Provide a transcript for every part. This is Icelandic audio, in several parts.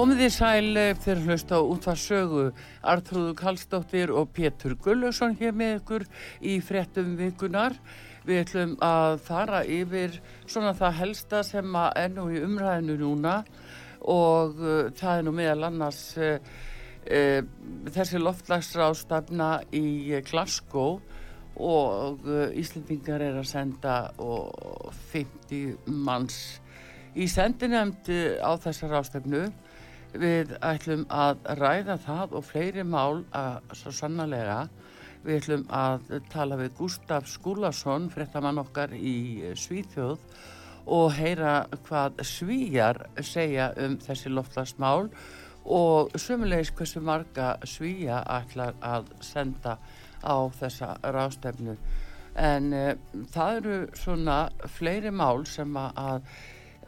Komið þið sæl fyrir hlust á útvarsögu Artrúðu Kallstóttir og Pétur Gullusson hér með ykkur í frettum vikunar. Við ætlum að fara yfir svona það helsta sem að ennu í umræðinu núna og uh, það er nú meðal annars uh, uh, þessi loftlagsrástafna í Glasgow og Íslendingar er að senda og 50 manns í sendinemnd á þessar rástafnu Við ætlum að ræða það og fleiri mál að svo sannlega. Við ætlum að tala við Gustaf Skúlason, frettamann okkar í Svíþjóð og heyra hvað svíjar segja um þessi loftlagsmál og sömulegis hversu marga svíja ætlar að senda á þessa rástefnu. En e, það eru svona fleiri mál sem að,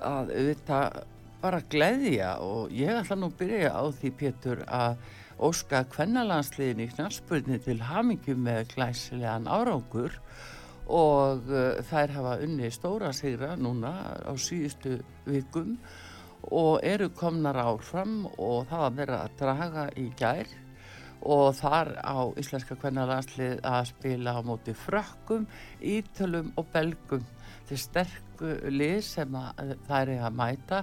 að auðvitað bara gleðja og ég ætla nú að byrja á því Pétur að óska kvennalandsliðin í knallspurni til hamingjum með glæsilegan árangur og uh, þær hafa unni stóra sigra núna á síðustu vikum og eru komnar áfram og það að vera að draga í gær og þar á Íslenska kvennalandslið að spila á móti frökkum, ítölum og belgum. Til sterku lið sem það er að mæta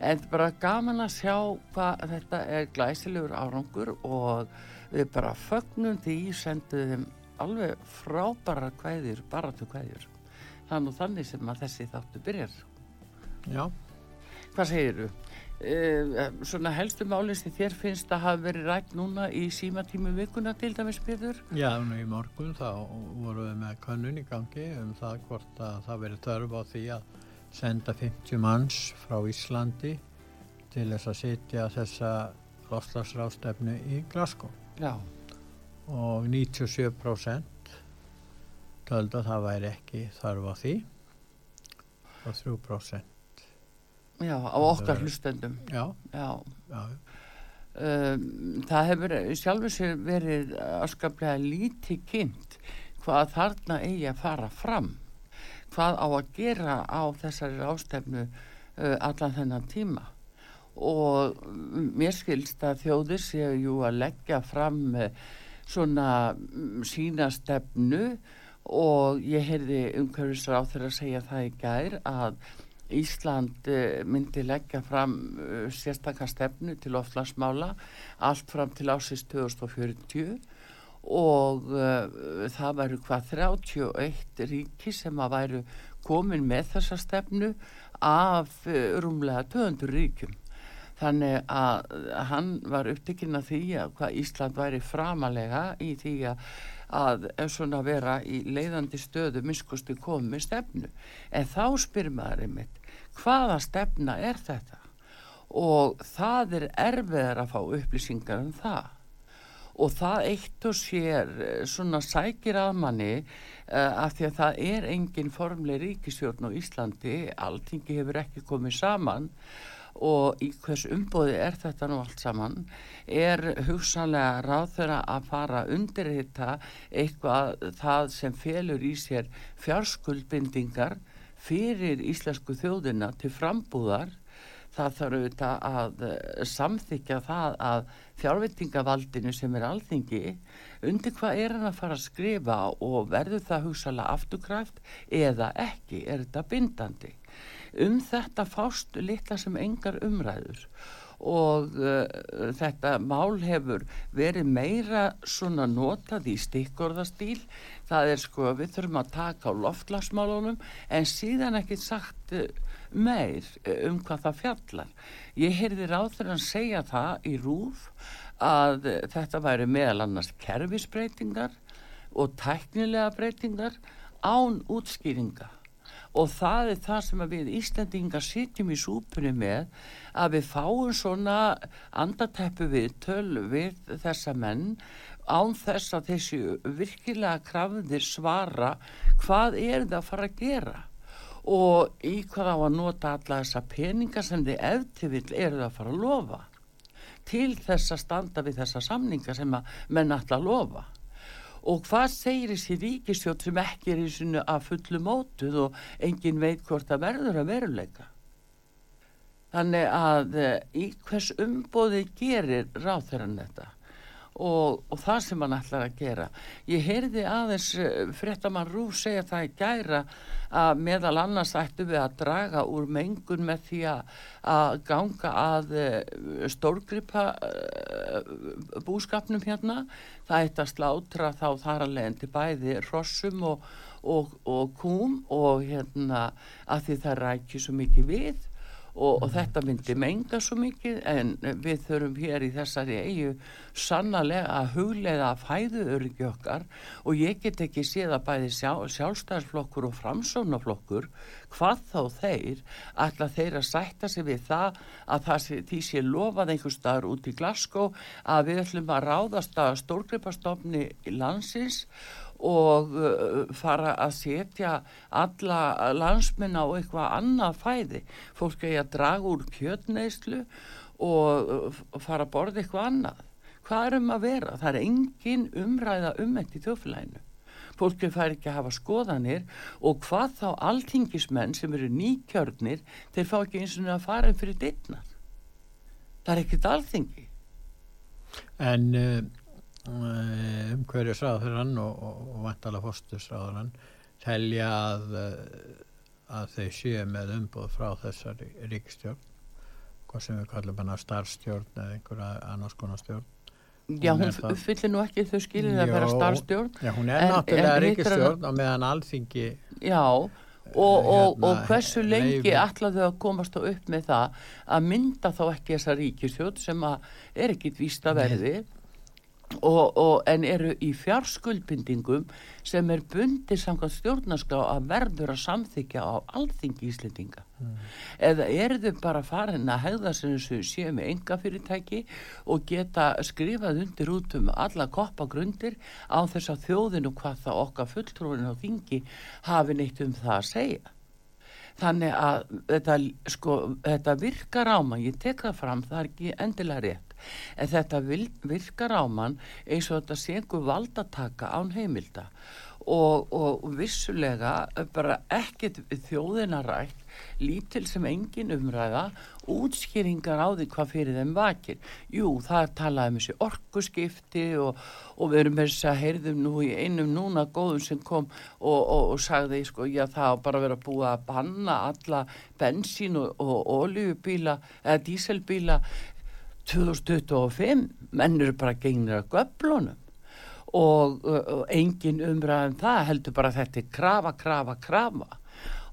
en bara gaman að sjá hvað þetta er glæsilegur árangur og við bara fögnum því senduðum alveg frábæra kvæðir, bara til kvæðir þannig þannig sem að þessi þáttu byrjar Já Hvað segir þú? Uh, svona helstu málinn sem þér finnst að hafa verið rætt núna í símatímu vikuna til dæmis byrður? Já, nú í morgun þá vorum við með kannun í gangi um það hvort að það verið þörf á því að senda 50 manns frá Íslandi til þess að sitja þessa lofslagsrástefnu í Glasgow Já. og 97% töldu að það væri ekki þarf á því og 3% Já, á okkar hlustendum Já, Já. já. Um, það hefur sjálfur sér verið afskaplega lítið kynnt hvað þarna eigi að fara fram hvað á að gera á þessari ástefnu uh, allan þennan tíma. Og mér skilst að þjóðir séu jú að leggja fram uh, svona um, sína stefnu. Og ég heyrði umhverfisra á þeirra að segja það í gær að Ísland uh, myndi leggja fram uh, sérstakar stefnu til oflagsmála allt fram til ásins 2040 og uh, það væru hvað 31 ríki sem að væru komin með þessa stefnu af uh, rúmlega 200 ríkum þannig að hann var upptekinn að því að hvað Ísland væri framalega í því að að svona vera í leiðandi stöðu miskusti komið stefnu. En þá spyr maður einmitt hvaða stefna er þetta? Og það er erfiðar að fá upplýsingar um það og það eitt og sér eh, svona sækir að manni uh, af því að það er engin formleg ríkisjórn á Íslandi alltingi hefur ekki komið saman og í hvers umbóði er þetta nú allt saman er hugsanlega ráð þeirra að fara undir þetta eitthvað það sem felur í sér fjárskuldbindingar fyrir íslensku þjóðina til frambúðar. Það þarf auðvitað að eh, samþykja það að fjárveitingavaldinu sem er alþingi undir hvað er hann að fara að skrifa og verður það hugsalega afturkræft eða ekki, er þetta bindandi. Um þetta fást litla sem engar umræður og uh, þetta mál hefur verið meira svona notað í stikkorðastýl það er sko við þurfum að taka á loftlagsmálunum en síðan ekki sagt uh, meir uh, um hvað það fjallar. Ég heyrði ráður að segja það í rúf að uh, þetta væri meðal annars kerfisbreytingar og tæknilega breytingar án útskýringa og það er það sem við Íslandingar sitjum í súpunni með að við fáum svona andateppu við töl við þessa menn án þess að þessi virkilega krafðir svara hvað er það að fara að gera. Og í hvað á að nota alla þessa peninga sem þið eftir vil eru það að fara að lofa til þess að standa við þessa samninga sem að menn alltaf lofa og hvað segir þessi ríkistjótt sem ekki er í svona að fullu mótuð og engin veit hvort það verður að veruleika? Þannig að eh, í hvers umbóði gerir ráþæran þetta og, og það sem hann ætlar að gera. Ég heyrði aðeins eh, fréttamann Rúf segja það í gæra að meðal annars ættu við að draga úr mengun með því að, ganga að eh, stórgripa búskapnum hérna. Það ætti að slátra þá þar að leiðin til bæði rossum og, og, og kúm og hérna að því það rækju svo mikið við og, og þetta myndi menga svo mikið en við þurfum hér í þessari eigu sannlega að huglega að fæðu öryggi okkar. Og ég get ekki séð að bæði sjá, sjálfstæðarflokkur og framsónaflokkur hvað þá þeir ætla þeir að sætta sig við það að það sé, því sé lofað einhver staðar út í Glasgow að við ætlum að ráðast að stórgripastofni landsins og uh, fara að setja alla landsmenn á eitthvað annað fæði. Fólk er að draga úr kjötneislu og uh, fara að borða eitthvað annað. Hvað er um að vera? Það er engin umræða um þetta í þjóflæðinu fólki fær ekki að hafa skoðanir og hvað þá alltingismenn sem eru nýkjörnir þeir fá ekki eins og að fara fyrir dittnar það er ekkit alltingi En uh, Eh, umhverjusráðurann og, og, og vantala fórstusráðurann telja að, eh, að þeir séu með umboð frá þessari ríkstjórn hvað sem við kallum hana starfstjórn eða einhverja annars konar stjórn. Já, hún, hún fyllir nú ekki þau skilir að vera starfstjórn Já, hún er en, náttúrulega ríkistjórn og meðan alþingi Já, og, og, og hérna, hversu lengi ætlaðu að komast á upp með það að mynda þá ekki þessa ríkistjórn sem er ekkit víst að verði Og, og, en eru í fjárskuldbindingum sem er bundið samkvæmt stjórnarskrá að verður að samþykja á alþingi íslendinga. Mm. eða eru þau bara farin að hegða sem þessu séu með enga fyrirtæki og geta skrifað undir út um alla koppagrundir á þess að þjóðinu hvað það okkar fulltrúin á þingi hafi neitt um það að segja. Þannig að þetta, sko, þetta virkar á mann, ég tek það fram það er ekki endilega rétt en þetta virkar á mann eins og þetta sé einhver valdataka án heimilda og, og vissulega bara ekkert þjóðina rætt lítil sem engin umræða útskýringar á því hvað fyrir þeim vakir. Jú, það er talað um þessi orkuskipti og, og við erum með þess að heyrðum nú í einum núna góðum sem kom og, og, og sagði sko, já það á bara verið að búa að banna alla bensín og oljubíla eða díselbíla 2025 menn eru bara gegnir að göflunum. Og, og engin umræðum það heldur bara þetta er krafa, krafa, krafa.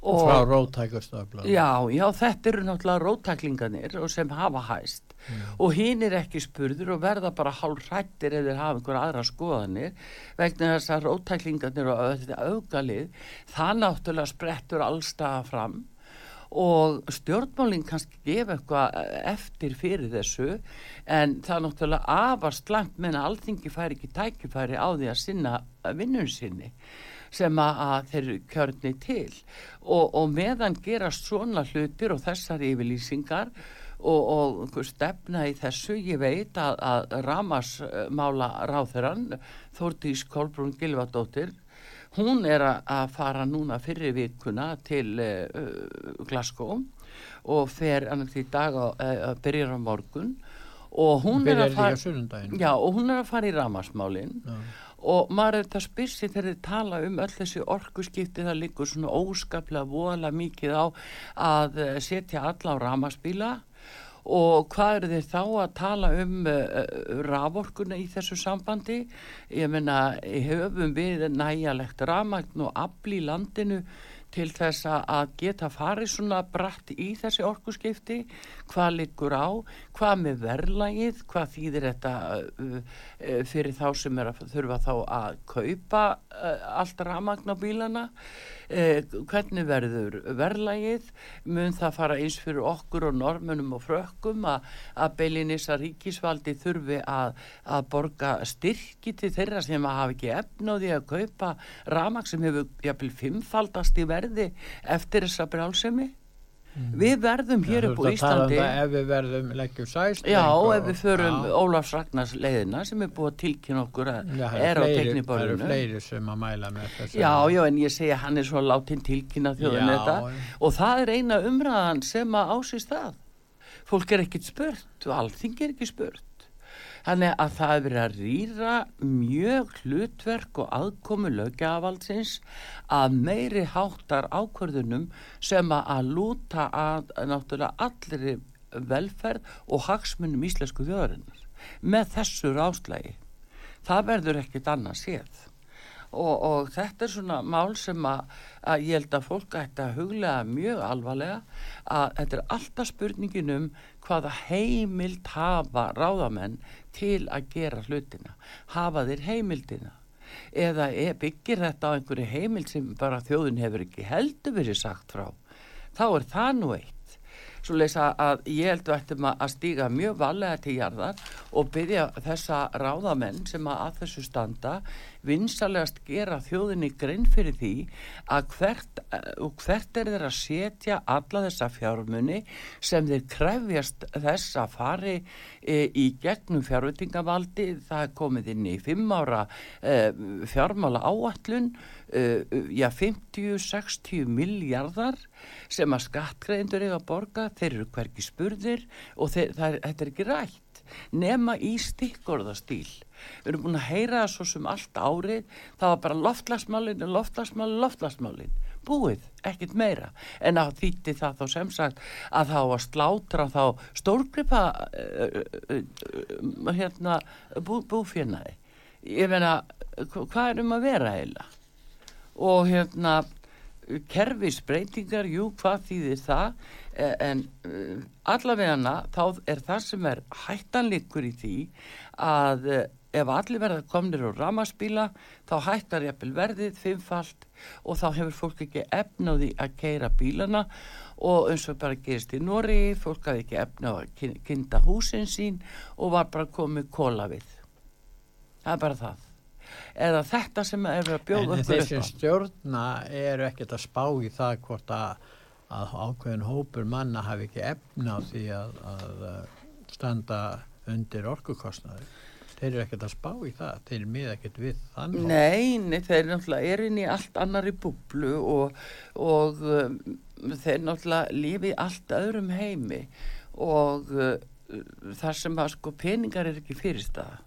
Og frá rótækustöfla já, já, þetta eru náttúrulega rótæklinganir sem hafa hæst. Mm. og hinn er ekki spurður og verða bara hálf hrættir eða hafa einhverja aðra skoðanir vegna þess að rótæklinganir og auðgalið það náttúrulega sprettur allstaða fram og stjórnmálinn kannski gefa eitthvað eftir fyrir þessu en það er náttúrulega afast langt menn að alþingi færi ekki tækifæri á því að sinna vinnun sinni sem að þeir kjörni til. Og, og meðan gerast svona hlutir og þessar yfirlýsingar og, og stefna í þessu ég veit að, að Ramasmála ráþurann Þórtís Kolbrún Gilvardóttir hún er að fara núna fyrir vikuna til uh, Glasgow og fer annars í dag að uh, byrja á morgun. Og hún er Byrjar að því fara já, og hún er að fara í ramasmálin Já. og maður er þetta spyrsi þegar þið tala um öll þessi orkuskipti það liggur svona óskaplega voðalega mikið á að eh, setja alla á ramaspíla og hvað eru þeir þá að tala um uh, raforkuna í þessu sambandi? Ég menna höfum við næjalegt ramagn og afl í landinu til þess að- geta farið svona bratt í þessi orkuskipti? Hvað liggur á, hvað með verðlagið, hvað þýðir þetta uh, uh, fyrir þá sem að þurfa þá að kaupa uh, allt ramagn á bílana? Hvernig verður verðlagið? Mun það fara eins fyrir okkur og normunum og frökkum að, að beilinis að ríkisvaldi þurfi að, að borga styrki til þeirra sem að hafa ekki efn á því að kaupa ramagn sem hefur jafnvel fimmfaldast í verði eftir þessa brjálsemi við verðum hér upp á Íslandi Um ef við verðum leggjum sæst. Já, ef við förum Ólafs Ragnars leiðina sem er búið að tilkynna okkur að Já, það er á fleiri- Það tekniborðinu. eru fleiri sem að mæla með þessu. Já, já, en ég segja hann er svo látin tilkynna þjóðin Já, þetta og það er eina umræðan sem að ásist það. Fólk er ekkit spurt og allþing er ekki spurt. Þannig að það er verið að rýra mjög hlutverk og aðkomu lögjavaldsins að meiri háttar ákvörðunum sem að, lúta að náttúrulega allri velferð og hagsmunum íslensku þjóðarinnar með þessu ráslægi. Það verður ekkit annað séð. Og, og þetta er svona mál sem að, að ég held að fólk ætti að huglega mjög alvarlega að þetta er alltaf spurningin um hvaða heimild hafa ráðamenn til að gera hlutina. Hafa þeir heimildina? Eða er- byggir þetta á einhverju heimild sem bara þjóðin hefur ekki heldur verið sagt frá? Þá er það nú eitt. Svo leysa að ég held að ættum að stíga mjög valega til jarðar og byrja þessa ráðamenn sem að, að þessu standa vinsalegast gera þjóðinni grein fyrir því að hvert, og hvert er þeir að setja alla þessa fjármunni sem þeir krefjast þess að fari e, í gegnum fjárveitingavaldi. Það er komið inn í fimm ára e, fjármála áallun e, já 50-60 miljardar sem að skattgreðindur eiga að borga, þeir eru hverki spurðir og þeir, það þetta er ekki rætt nema í stikkorðastíl við erum búin að heyra það svo sem allt árið. Það var bara loftlagsmálin loftlagsmálin, loftlagsmálin búið, ekkert meira. En að þýtti það þá sem sagt að þá að slátra þá stórgripa uh, uh, uh, hérna bú, búfjörnaði ég meina, hvað er um að vera heila og hérna kerfisbreytingar, jú, hvað þýðir það? Eh, en uh, allavegana þá er það sem er hættanleikur í því að uh, ef allir verða komnir á ramaspíla þá hættar jafnvel verðið fimmfalt og þá hefur fólk ekki efnaði að keira bílana. Og eins og bara gerist í Nóri fólk hafi ekki efnaði að kynna húsin sín og var bara komið kóla við. Það er bara það. Eða þetta sem er að bjóða En þessi stjórna eru ekkert að spá í það hvort að, að ákveðin hópur manna hafi ekki efna á því að, að standa undir orkukostnaði. Þeir eru ekkert að spá í það, þeir eru mið ekkert við þann hóp. Nei, nei, þeir náttúrulega er inn í allt annari búblu og, og um, þeir náttúrulega lífi allt öðrum heimi og uh, þar sem að sko peningar er ekki fyrirstaða.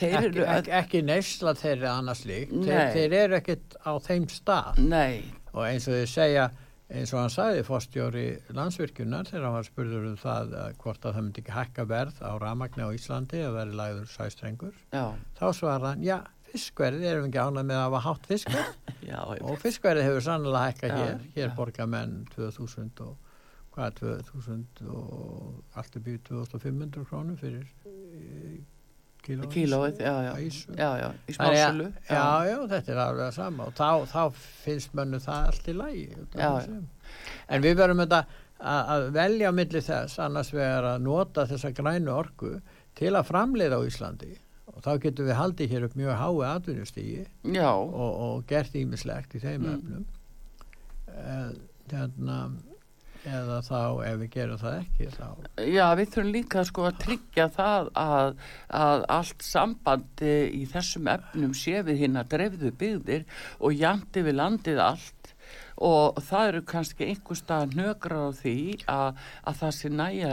Ekki, eru ekki, ekki neysla þeirri annars líkt, þeir, þeir eru ekkert á þeim stað Nei, og eins og þeir segja, eins og hann sagði fórstjóri landsvirkjunar þegar hann var spurður um það uh, hvort að það myndi ekki hækka verð á ramagni á Íslandi að veri lagður sæstrengur. Já, þá svarða hann, já, fiskverðið erum við ekki ánað með að hafa hátt fiskverð? Já, og fiskverðið hefur sannlega hækkað hér. Hér borga menn 2000 og hvað, 2000 og allt upp í 2500 krónum fyrir kílóið í að- smásölu. Já, já, þetta er alveg sama og þá, þá finnst mönnu það allt í lægi. Já, En við verðum þetta að, að velja á milli þess annars vegar að nota þessa grænu orku til að framleiða á Íslandi og þá getum við haldið hér upp mjög hái atvinnustígi Já, og, og gert ímislegt í þeim Mm. efnum. Eh, Hérna, eða þá ef við gerum það ekki þá já, við þurfum líka sko að tryggja það að, að allt sambandi í þessum efnum sé við hinn að dreifðu byggðir og jandi við landið allt. Og það eru kannski einhver stað nögra á því að, að það sé næja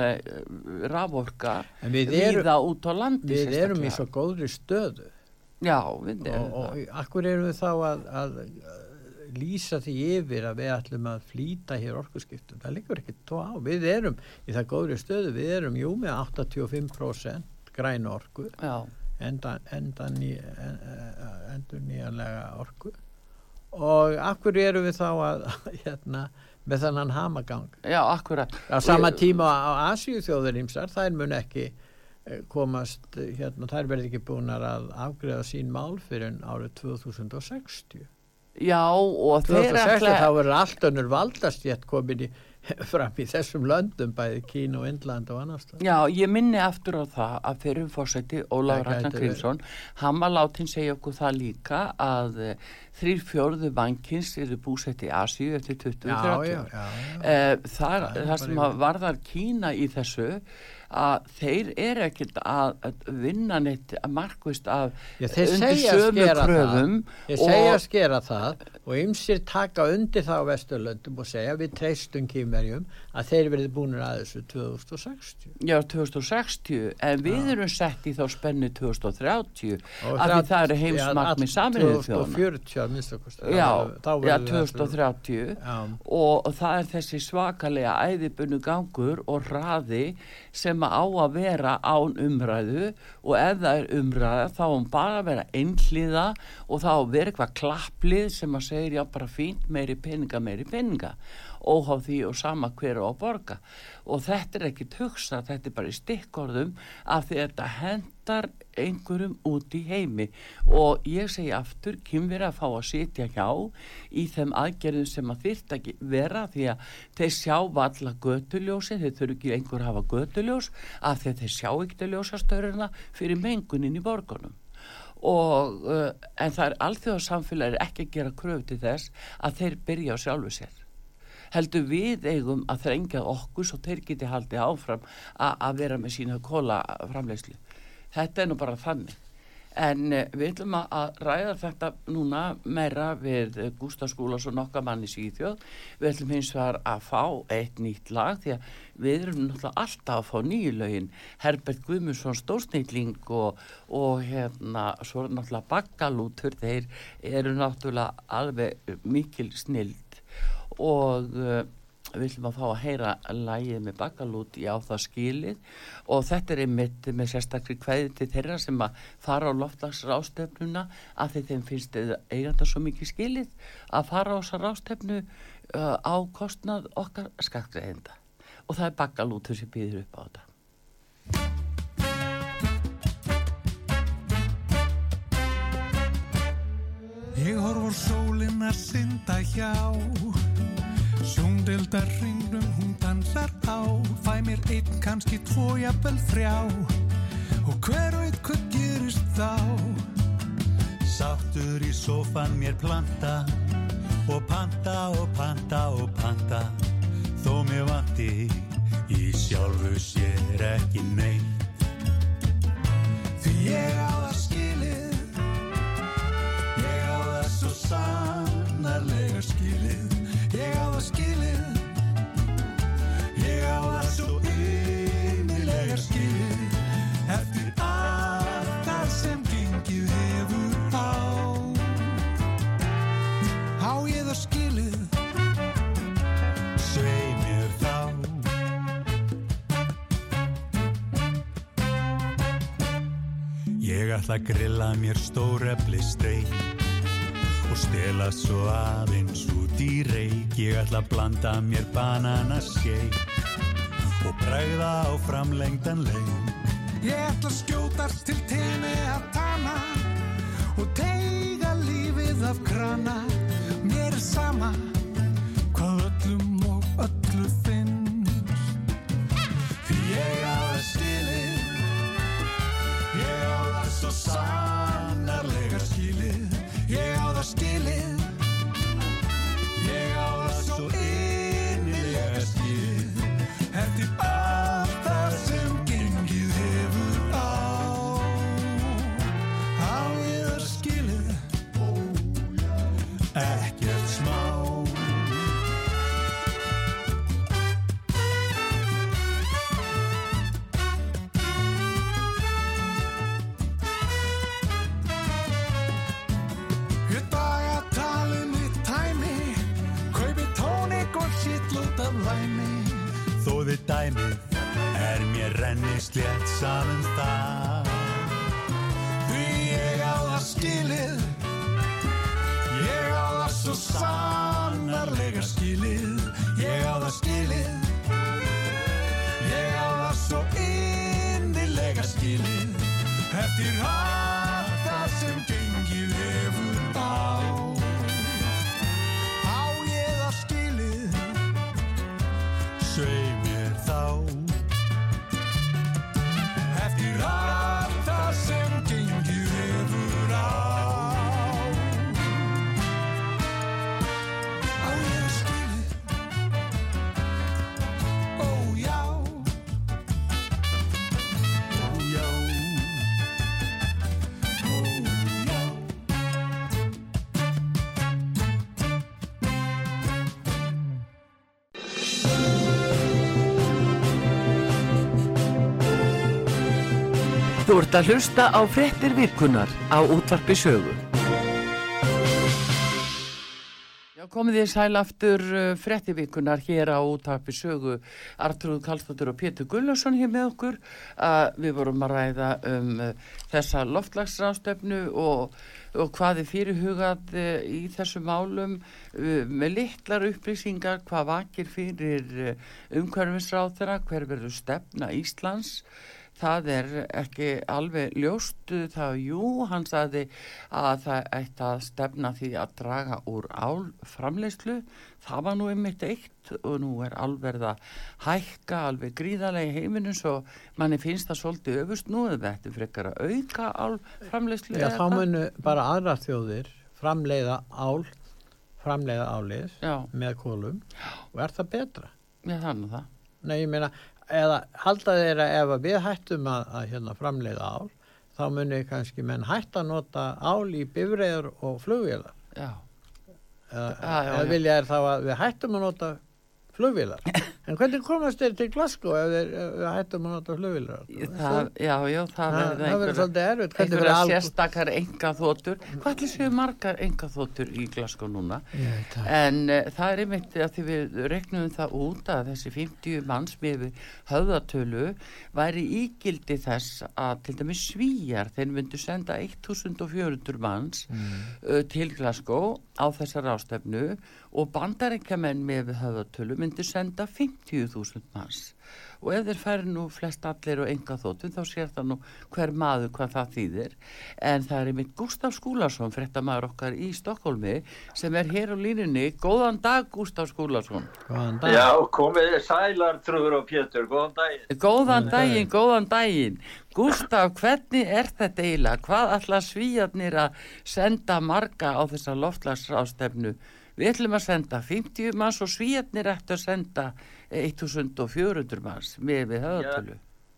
raforka En við erum- viða út á landi Við erum í svo góðri stöðu. Já, við og, erum og það. akkur erum við þá að, að lýsa því yfir að við ætlum að flýta hér orkuskiptum. Það liggur ekki tó á. Við erum í það góðri stöðu, við erum jú með 85% græn orku, Já, enda, ný, en, endur nýjanlega orku og akkur erum við þá að, hérna, með þannan hamagang. já, akkurat. Á sama tíma á Asíu þjóður ímsar, þær mun ekki eh, komast, hérna, þær verði ekki búinar að afgreða sín mál fyrir árið 2060. Já, og þeir 2060 ætla... þá verður allt önnur valdastjætt komin í, fram í þessum löndum, bæði Kín og Indland og annars. Já, ég minni aftur á það að fyrir fórsætti Það Ragnar Grímsson, hann var látin segja okkur það líka að eh, þrír fjórðu bankins eru búsett í Asíu eftir 20-30 Já, ár. já, já, já. Eh, Það, er það sem varðar Kína í þessu að þeir eru ekkert að, að vinna neitt markvist af Já, undir sömu kröfum. Þeir segja og- skera það og ymsir taka undir það á Vesturlöndum og segja við treystum kýmverjum að þeir verði búinir að þessu 2060. Já, 2060, en við erum sett í þá spennu 2030 Og af því það eru heimsmarkmið ja, saminuðu þjóðana. 2040 að minnst okkur. Já, já, 2030 Já, og það er þessi svakalega æðibunnu gangur og hraði sem á að vera án umræðu og ef það er umræða þá hún bara að vera einhliða og þá vera eitthvað klapplið sem að segja já bara fínt meiri peninga, meiri peninga óháð því og sama hver á að borga. Og þetta er ekkit hugsa, þetta er bara í stikkorðum af því að þetta hendar einhverjum út í heimi. Og ég segi aftur, kynveri að fá að sitja hjá í þeim aðgerðum sem að þyrft ekki vera því að þeir sjá valla götuljósin, þeir þurfi ekki einhver að hafa götuljós af því að þeir sjá ekki ljósastöruna fyrir mengunin í borgunum. Og uh, en það er alþjóðarsamfélagir ekki að gera kröfu til þess að þeir byrja á sjálfu sér heldur við eigum að þrengja okkur svo þeir geti haldið áfram að vera með sína kóla framleyslu þetta er nú bara þannig. En uh, við ætlum að- ræða þetta núna meira við uh, Gústaf Skúlas og nokka manni síðjóð við ætlum hins vegar að fá eitt nýtt lag því að við erum náttúrulega alltaf að fá nýju lögin. Herbert Guðmundsson stórsnýtling og, og hérna svo náttúrulega bakkalútur þeir eru náttúrulega alveg mikil snild og uh, við ætlum að fá að heyra lægið með bakalút í á það skilið. Og þetta er einmitt með sérstakri kveði til þeirra sem að fara á loftlagsrástefnuna af því þeim finnst eiganda svo mikið skilið að fara á þessa rástefnu uh, á kostnað okkar skattgreðinda og það er bakalútur sem býður upp á þetta. Ég horf á sólinn að synda hjá Sjóndildar hringnum hún dansar á. Fæ mér einn, kannski tvo, jafnvel þrjá. Og hver veit hvað gerist þá? Sáttur í sófan mér planta. Og panta og panta og panta. Þó mér vanti í sjálfu sér ekki neitt. Því ég á það skilið. Ég á það svo sannarlega skilið. Ég á það skilið skilið Eftir allt það sem gengið hefur á Á ég það skilið svei mér þá Ég ætla að grilla mér stórefli steik og stela svo aðeins út í reik Ég ætla að blanda mér bananaskeik og bræða á framlengdan leik Ég ætla að skjótast til tenni að tana og teiga lífið af krana. Mér er sama взгляд самым Þú ert að hlusta á frettir virkunar á útvarpi sögu. Já, komið þið sæl aftur frettir virkunar hér á útvarpi sögu. Artrúð Kallstóttur og Pétur Gullarsson hér með okkur. Uh, við vorum að ræða um uh, þessa loftlagsrástefnu og, og hvað er fyrirhugað uh, í þessu málum uh, með litlar upplýsingar, hvað vakir fyrir uh, umhverfisráð þeirra, hver verður stefna Íslands það er ekki alveg ljóst það, jú, hann sagði að það ætti að stefna því að draga úr álframleyslu það var nú einmitt eitt og nú er alverð að hækka alveg gríðarlega í heiminu svo manni finnst það svolítið öfust nú eða þetta frekar að auka álframleyslu Já, þá munu bara aðra þjóðir framleiða ál, framleiða álið Já, með kólum og er það betra? já þannig það. Nei, ég meina, eða halda þeir að ef við hættum að, að hérna, framleiða ál, þá muni kannski menn hætta að nota ál í bifreiður og flugvélar. Já, Eða, eða vilja er þá að við hættum að nota flugvélar. en hvernig komast þeir til Glasgow ef, þeir, hættum að nota flugvélar? það, já, já, það verður það verður svolítið erfitt. Hvernig einhverja verður ál- sérstakar enga þóttur hvað ætli séu margar enga þóttur í Glasgow núna veit það. en uh, það er einmitt að því við regnum það út að þessi 50 manns með höfðatölu væri ígildi þess að til dæmis svíjar þeir myndu senda 1400 manns uh, til Glasgow á þessar ástefnu og bandarækjamenn með höfðatölu myndu senda 50.000 manns. Og ef þeir færi nú flest allir og enga þóttum þá sér það nú hver maður hvað það þýðir. En það er einmitt Gustaf Skúlason fréttamaður okkar í Stokkólmi sem er hér á línunni. Góðan dag Gustaf Skúlason. Góðan dag. Já, komið sælar, Trúður og Pétur, góðan daginn. góðan daginn, góðan daginn. Gustaf, hvernig er þetta eiginlega? Hvað ætla svíjarnir að senda marga á þessa loftlagsrástefnu við ætlum að senda 50 manns og svíjarnir ættu að senda 1400 manns með við höfðatölu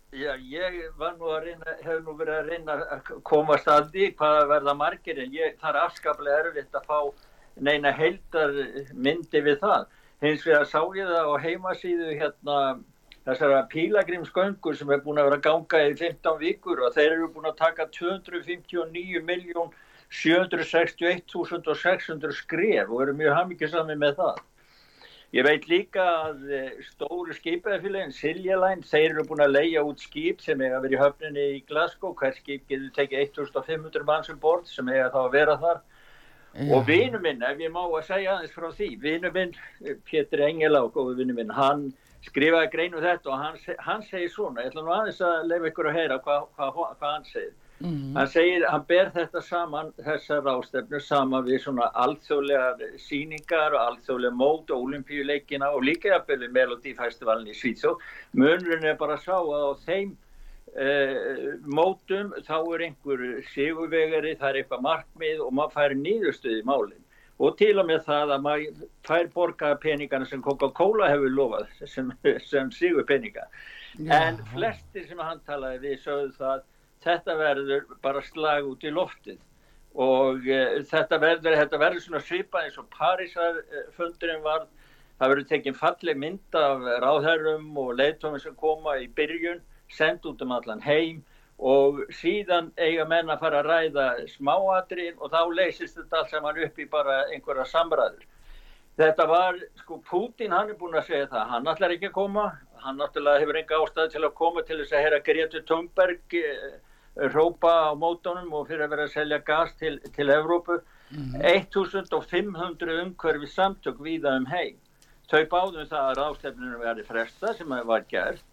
Já, ég var nú að reyna, hef nú verið að reyna að komast að því hvað að verða margir en ég, er afskaplega erfitt að fá neina heildar myndi við það. Hins vegar sá ég það á heimasíðu hérna þessara pílagrimsgöngur sem er búin að vera ganga í 15 vikur og þeir eru búin að taka 259 miljón 761.600 skref og eru mjög hafmyggjusami með það. Ég veit líka að eh, stóru skipæðafélagin Silja Line, þeir eru búin að leia út skip sem að vera í höfninni í Glasgow, hver skip getur tekið 1500 manns um bort sem eiga þá að vera þar. Og vinu minn, ef ég má að segja aðeins frá því, vinu minn, eh, Pétur Engela og góðu vinu minn, hann skrifaði greinu þetta og hann, hann segir svona, ég ætla nú aðeins að leifa ykkur að heyra hvað hva, hva, hva hann segir. Mm. Hann segir, hann ber þetta saman, þessar rástefnu saman við svona alþjóðlegar síningar og alþjóðlega mót og olimpíuleikina og líka jafnvel Melodífestivalin í Svíþjóð. Munurinn er bara sá að á þeim eh, mótum þá er einhver sigurvegari, það er eitthvað markmið og maður fær nýðustuð í málinn. Og til og með það að maður fær borga peningana sem Coca-Cola hefur lofað sem, sem sigur peninga. En flestir sem hann talaði við sögðu það þetta verður bara slag út í loftið. Og uh, þetta verður, þetta verður svona svipað eins og Parísar uh, fundurinn var það verður tekinn falleg mynd af ráðherrum og leiðtómi sem koma í byrjun, send út um allan heim. Og síðan eiga menn að fara að ræða smáatriðin og þá leysist þetta allt saman upp í bara einhverja samræður. Þetta var, sko, Putin hann er búin að segja það, hann ætlar ekki að koma, hann náttúrulega hefur enga ástæði til að koma til þess að heyra Gretu Thunberg eh, rópa á mótónum og fyrir að vera að selja gas til, til Evrópu. 1500 umhverfi samtök víða um heim. Þau báðum það að rástefnunum verði fresta sem að var gert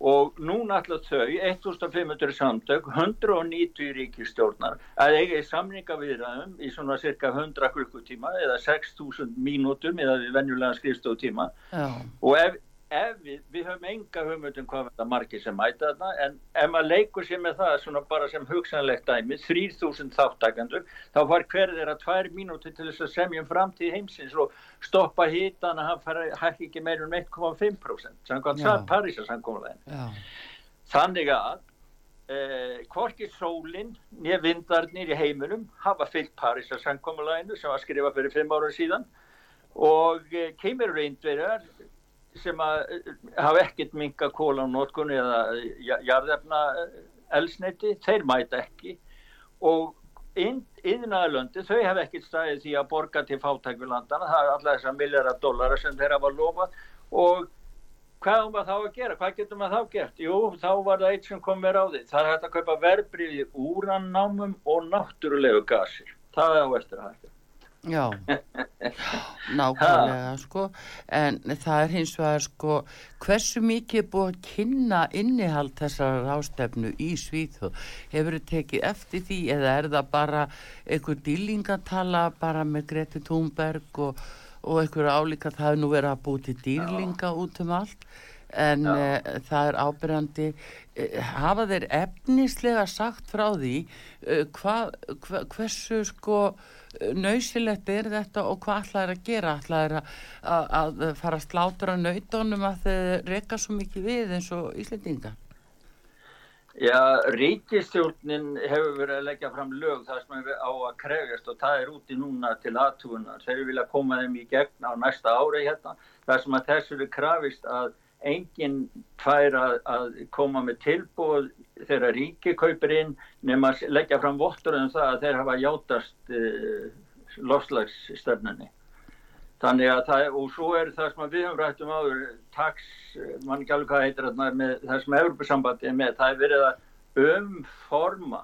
og núna alltaf þau, 1500 samtök, 190 ríkistjórnar, að eiga í samningaviðræðum í svona cirka 100 klukkutíma eða 6000 mínútum eða við venjulega skrifstóðtíma Já, og ef við, við höfum enga hugmyndum hvað þetta margir sem mæta þarna en ef maður leikur sér með það svona bara sem hugsanlegt dæmi 3000 þáttakandur þá var hver þeirra tvær mínúti til þess að semja um framtíð heimsins og stoppa hitan að hann fara hækki ekki meir um 1,5% samkvæmt það Parísa samkómulegin já, þannig að eh, hvorki sólinn nýja vindarnir í heiminum hafa fyllt Parísa samkómuleginu sem var skrifað fyrir fimm ára síðan. Og eh, kemur reyndverjar sem að eh, hafa ekkert minga kólanótkun eða ja- jarðefna eh, elsneiti, þeir mæta ekki. Og yðnaðalöndi, þau hafa ekkert staðið því að borga til fátækjulandana, það er alla þessar miljardar dollara sem þeir hafa lofað. Og hvað að þá að gera, hvað getur maður þá gert? Jú, þá var það eitt sem kom með ráði, það er hægt að kaupa verbrið í úrannámum og náttúrulegu gasir, það er á hægt. Já, nákvæmlega sko, en það er hins vegar sko, hversu mikið er búið að kynna innihald þessar rástefnu í Svíþjóð, hefur þið tekið eftir því eða er það bara einhver dýlingatala bara með Greti Thunberg og, og einhver álíka, það hefur nú verið að búið til dýrlinga út um allt, en e, það er ábyrjandi hafa þeir efnislega sagt frá því e, hvað, hva, hversu sko nöysilegt er þetta og hvað ætlaði að gera? Ætlaði að, að, að fara að slátra nautónum að þeir reyka svo mikið við eins og Íslendinga Já, ríkistjórnin hefur verið að leggja fram lög þar sem er á að krefjast og það er úti núna til aðtúunar. Þeir vilja koma þeim í gegn á næsta ári hérna þar sem að þessu er krafist að enginn fær að, að koma með tilbúð þegar ríki kaupir inn nema að leggja fram vottur um það að þeir hafa játast uh, lofslagsstefnunni. Þannig að það, og svo er það sem við höfum rætt um áður, tax, mann ekki alveg hvað heitir þarna, með það sem Evropasambandi er með, það er verið að umforma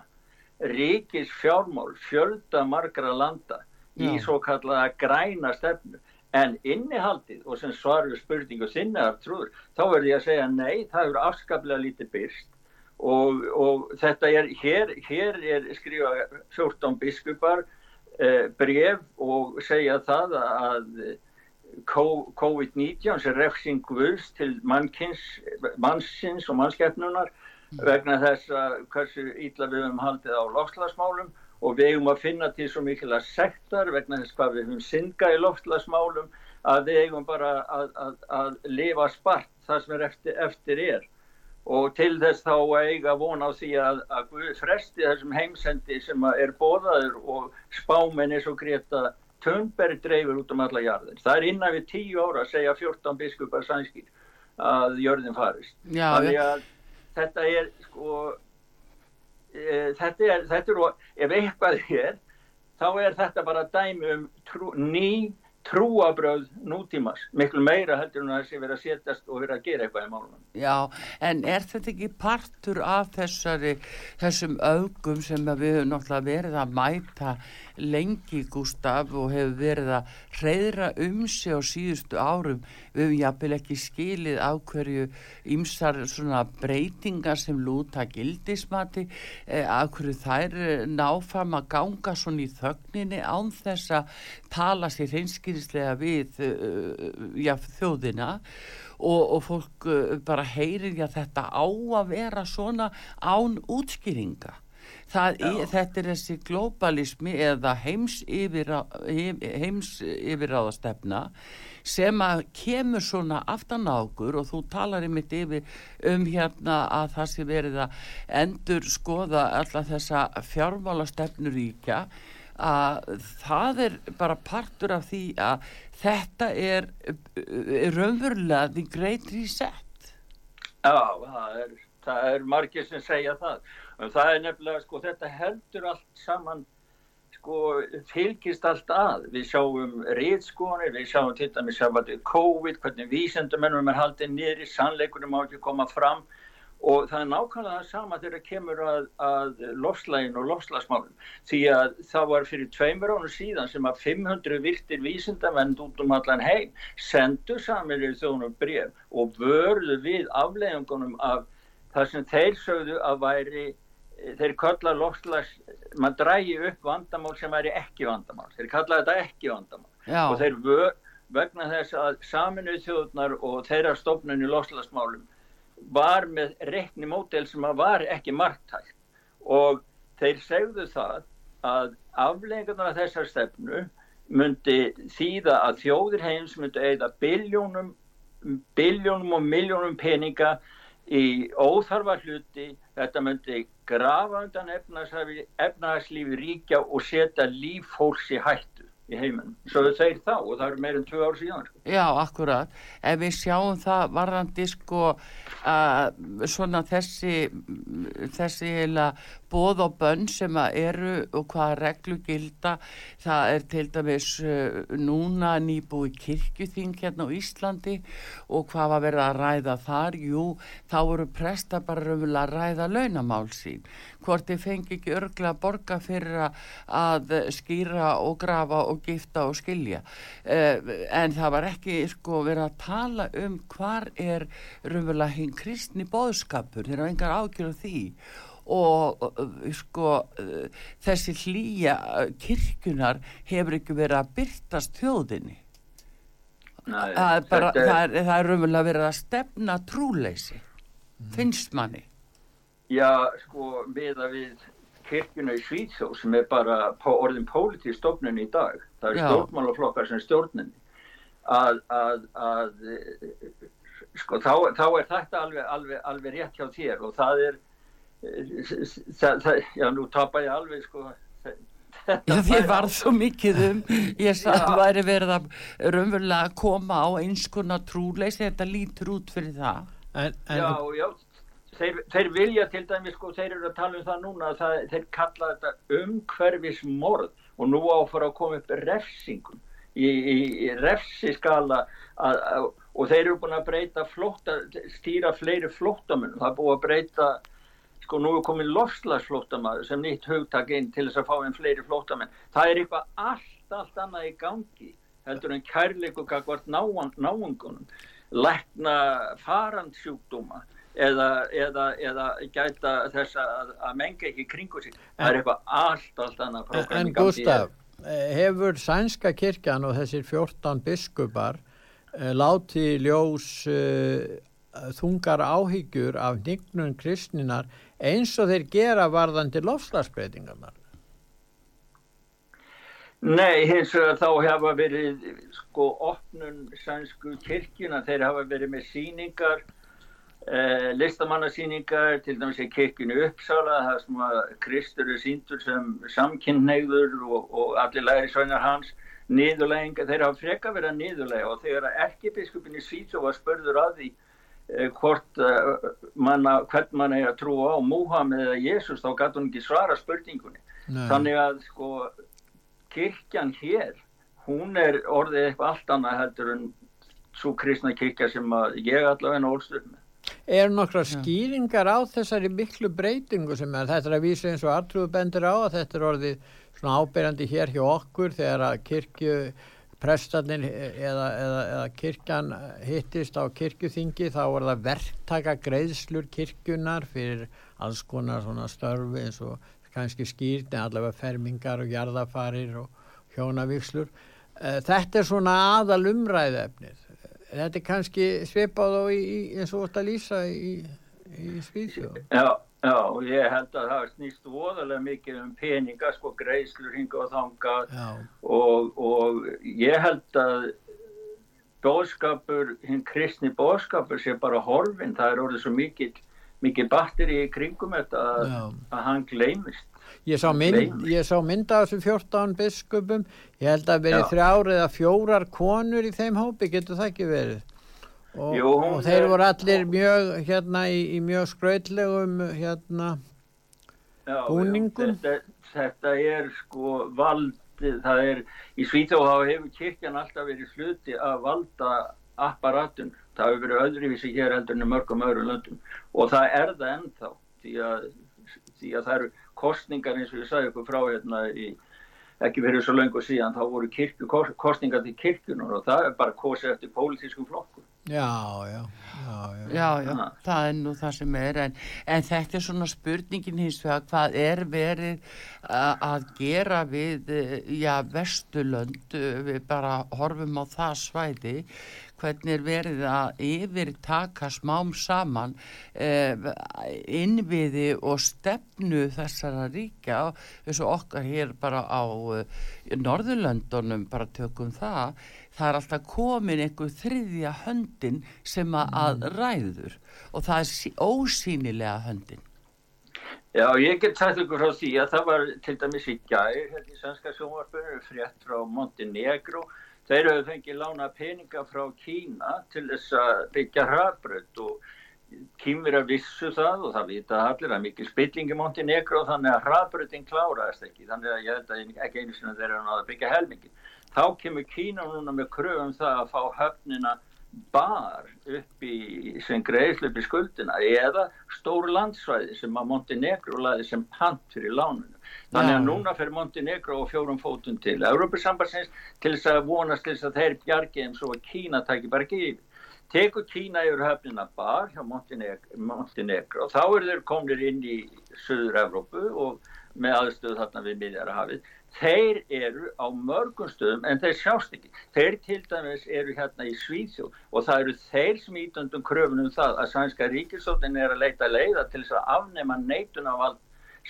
ríkis fjármál, fjölda margra landa í Já. svo kallaða græna stefnu. En innihaldið og sem svar við spurningu sinna af trúður, þá verður ég að segja nei, það eru afskaplega lítið byrst og, og þetta er, hér, hér er skrifa 14 biskupar eh, bref og segja það að Co- COVID-19 sem refsing guðs til mannkins, mannsins og mannskeppnunar vegna þess að hversu ítla við höfum haldið á lofslagsmálum og við eigum að finna til svo mikilvæg sektar vegna þess hvað við höfum synga í lofslagsmálum að við eigum bara að, að, að lifa spart það sem er eftir, eftir er og til þess þá eiga von á því að, að Guð fresti þessum heimsendi sem er bóðaður og spámenni svo Greta Thunberg dreifur út um alla jarðin. Það er innan við tíu ára að segja 14 biskupar sænskir að jörðin farist. Já, að þetta er sko e, þetta er, þetta er ef eitthvað er þá er þetta bara dæmi um trú, ný trúabröð nútímas miklu meira heldur en að þessi verið að setjast og verið að gera eitthvað í málunum. Já, en er þetta ekki partur af þessari, þessum augum sem að við höfum náttúrulega verið að mæta lengi, Gustaf, og hefur verið að reyðra um sig á síðustu árum. Við höfum jafnvel ekki skilið á hverju ymsar svona breytingar sem lúta gildismati, eh, af hverju þær eh, náfram að ganga svona í þögninni án þess að tala sér hreinskýrislega við uh, já, þjóðina og, og fólk bara heyrir já þetta á að vera svona án útskýringa. Það, í, þetta er þessi globalismi eða heims, yfirráðastefna sem að kemur svona aftan á okkur og þú talar einmitt yfir um hérna að það sé verið að endur skoða alla þessa fjármálastefnu ríkja að það er bara partur af því að þetta er, er raunverulega the great reset Já, það er, það er margir sem segja það. En það er nefnilega, sko, þetta heldur allt saman, sko fylgist allt að. Við sjáum reyðskoðanir, við sjáum til dæmis að COVID, hvernig vísendumennum er haldið í sannleikunum á ekki koma fram og það er nákvæmlega það sama þegar kemur að, að lofslægin og lofslagsmálum því að það var fyrir tveimur ánu síðan sem að 500 virtir vísindavend út um allan heim sendu saminir þjónum bref og vörðu við afleggingunum af það sem þeir sögðu að væri þeir kalla lofslags maður drægi upp vandamál sem væri ekki vandamál. Þeir kalla þetta ekki vandamál. Já. og þeir vör, vegna þess að saminuð þjóðnar og þeirra stofnunni lofslagsmálum var með reikni mótel sem var ekki margtækt og þeir segðu það að afleggingarnar af þessar stefnu myndi þýða að þjóðir heims myndi eigða biljónum, biljónum og miljónum peninga í óþarfa hluti, þetta myndi grafa undan efnahagslífi ríkja og setja líf fólks í hættu í heiminum. Svo þau segir þá og það eru meirinn tvö ár síðan. Já, akkurat. Ef við sjáum það varðandi sko að svona þessi þessi heila bóð og bönn sem að eru og hvaða reglu gilda það er til dæmis uh, núna nýbúi kirkjuþing hérna á Íslandi og hvað var verið að ræða þar? Jú, þá voru presta bara raunverulega að ræða launamál sín. Hvort þið fengi ekki örglega að borga fyrir að skýra og grafa og gifta og skilja. Uh, en það var ekki sko verið að tala um hvar er raunverulega hinn kristni bóðskapur þeir hafa engar ágjörð því. Og sko þessi hlýja kirkjunar hefur ekki verið að byrtast þjóðinni. Nei, það er bara, er- það er, það er raunverulega verið að stefna trúleysi finnst manni. Já, sko, miða við kirkjuna í Svíþjó sem er bara orðin pólitíð stofnun í dag. Það er stjórnmálaflokkar sem stjórninni. Að, að, að, sko, þá, þá er þetta alveg, alveg, alveg rétt hjá þér og það er, það, það, já, nú tapa ég alveg, sko, Já, þér varð svo mikið um ég sagði að væri verið að raunverulega koma á eins konar trúleysi þetta lítur út fyrir það. En, en Já, já, þeir, þeir vilja til dæmis, sko, þeir eru að tala um það núna að það, þeir kalla þetta umhverfismorð og nú áfara að koma upp refsingum í, í, í refsiskala að, að, og þeir eru búin að breyta flótta, stýra fleiri flóttamunum, það er búin að breyta sko nú er komin lofslagsflóttamaður sem nýtt hugtak inn til þess að fá einn fleiri flóttamenn. Það er eitthvað allt, allt annað í gangi heldur en kærleiku kakvart náungunum, lækna farandsjúkdóma eða, eða, eða gæta þess að, að menga ekki kringu sig. Það er eitthvað allt, allt annað En. Gustaf, hefur sænska kirkjan og þessir 14 biskupar uh, láti ljós uh, þungar áhyggjur af nignun kristninar eins og þeir gera varðandi lofslagsbreytingarnar? Nei, hins vegar þá hafa verið sko opnun sænsku kirkjuna, þeir hafa verið með síningar, eh, listamannasíningar, til dæmis í kirkjunu Uppsala, það sem að Kristur er síndur sem samkynneigður og, og allir læri sveinar hans, niðurlegginga, þeir hafa freka verið að niðurlega og þegar að erkibiskupin í Svítsó var spörður að því eh, hvort uh, manna, hvern mann er að trúa á Múhammed eða Jésús, þá gæti hún ekki svara spurningunni. Nei. Þannig að sko kirkjan hér, hún er orðið eitthvað allt annað heldur en svo kristna kirkja sem að ég allavega upp með. Er nokkra skýringar á þessari miklu breytingu sem er þetta er að vísa eins og Artrúð bendir á að þetta er orðið svona ábyrjandi hér hjá okkur þegar að kirkju prestarnir eða, eða, eða kirkjan hittist á kirkjuþingi þá er það verktaka greiðslur kirkjunar fyrir alls konar svona störfi eins og kannski skýrt en allavega fermingar og jarðafarir og hjónavíkslur. Eh, Þetta er svona aðal umræðefnið. Þetta er kannski svipað og í, í- eins og þetta lýsa í, í Svíðsjóð. Já, já, ég held að það snýst voðalega mikið um peninga, sko greiðslur hinga og þanga og, og ég held að bóðskapur, hinn kristni bóðskapur sé bara horfin, það er orðið svo mikið, mikið batteri í kringum þetta að, að hann gleymist. Ég sá, mynd, ég sá mynd af þessum 14 biskupum, ég held að verið Já. þrjár eða fjórar konur í þeim hópi, getur það ekki verið? Og, Jú, og þeir er- voru allir mjög, hérna, í, í mjög skrautlegum, hérna, Já, búningum. Já, þetta, þetta er sko valdið, það er í Svíþjóð hefur kirkjan alltaf verið hluti að valda apparatun. Það hefur verið öðruvísi hér heldur en mörgum öðru löndum og það er það ennþá því að, því að það eru kostningar eins og ég sagði ykkur frá hérna í ekki verið svo löngu síðan þá voru kirkju, kostningar til kirkjunar og það er bara kosið eftir pólitískum flokku. Já, já, já, já. Já, já, Ha. það er nú það sem er en, en þetta er svona spurningin hins vegar hvað er verið að gera við eh, já, Vesturlönd eh, við bara horfum á það svæði hvernig er verið að yfirtaka smám saman eh, innviði og stefnu þessara ríkja eins og okkar hér bara á eh, Norðurlöndunum bara tökum það það er alltaf komin einhver þriðja höndin sem að, að ræður og það er sí- ósýnilega höndin. Já, ég get sagt ykkur frá því að það var til dæmis í gær, hérna í svenska sjónvarpunum, frétt frá Montenegro. Þeir hefur fengið lána peninga frá Kína til þess að byggja hraðbrödd og að vissu það og það vita allir að mikið spilling í Montenegro þannig að hraðbröddin kláraðist ekki. Þannig að ég held að ekki einu sinni þeir eru að byggja helmingin. Þá kemur Kína núna með kröfum það að fá höfnina bar upp í sem greiðslu upp í skuldina eða stór landsvæði sem að Montenegro laði sem pant fyrir lánunum. Þannig að núna fer Montenegro og fjórum fótum til Európusambansins til þess að vonast til þess að þeir bjargi svo að Kína taki bara yfir. Tekur Kína yfir höfnina bar hjá Montenegro, Montenegro þá eru þeir komnir inn í Suður Evrópu og með aðstöðu þarna við miðjara hafið. Þeir eru á mörgum stöðum en þeir sjást ekki. Þeir til dæmis eru hérna í Svíþjóð og það eru þeir sem ítöndum kröfunum það að sænska ríkisóttin er að leita leiða til þess að afnema neitun af allt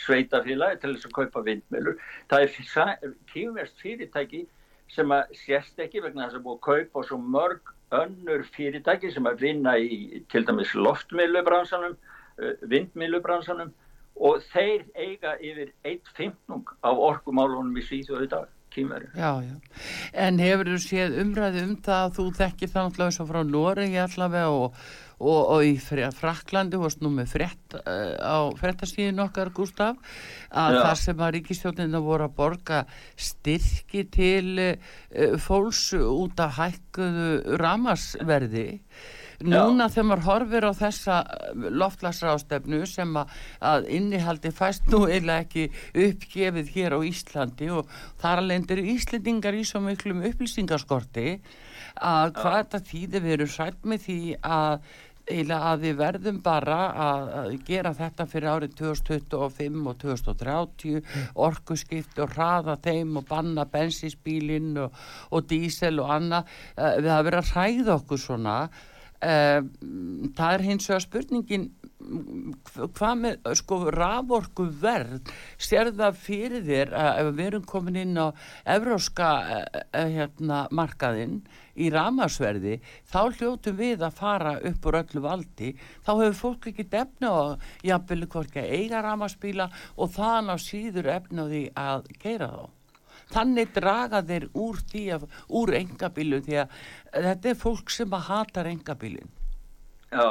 sveitafélagi til þess að kaupa vindmjölur. Það er kýmverst fyrirtæki sem að sérst ekki vegna þess að búið að kaupa svo mörg önnur fyrirtæki sem að vinna í til dæmis loftmjölubransanum, vindmjölubransanum og þeir eiga yfir eitt fimmnung á orkumálunum í dag, kýmverju. Já, já. En hefur þú séð umræði um það að þú þekkir það náttúrulega og frá Noregi allavega og, og, og í Fraklandi varst nú með frétt uh, á fréttastíðin okkar, Gustaf, að Já. það sem að ríkistjóðnina voru að borga styrki til uh, fólks út af hækkuðu ramasverði Núna þegar maður horfir á þessa loftlagsrástefnu sem að, að innihaldi fæst nú eiginlega ekki uppgefið hér á Íslandi og þar alveg eru Íslendingar í svo miklum upplýsingaskorti að hvað þetta þýði við erum sætt með því að eiginlega að við verðum bara að, að gera þetta fyrir árið 2025 og 2030 orkuskipti og hraða þeim og banna bensinsbílinn og, og dísel og annað. Uh, við hafa verið að hræða okkur svona það er hins vegar spurningin hvað með sko raforku verð sér það fyrir þér að við erum komin inn á evróska uh, hérna, markaðinn í ramasverði þá hljótum við að fara upp úr öllu valdi. Þá hefur fólk ekki efna á jafnvel hvorki að eiga ramaspíla og þann á síður efna á því að keira þá þannig draga þeir úr því að, úr engabílu því að þetta er fólk sem að hatar engabílin Já,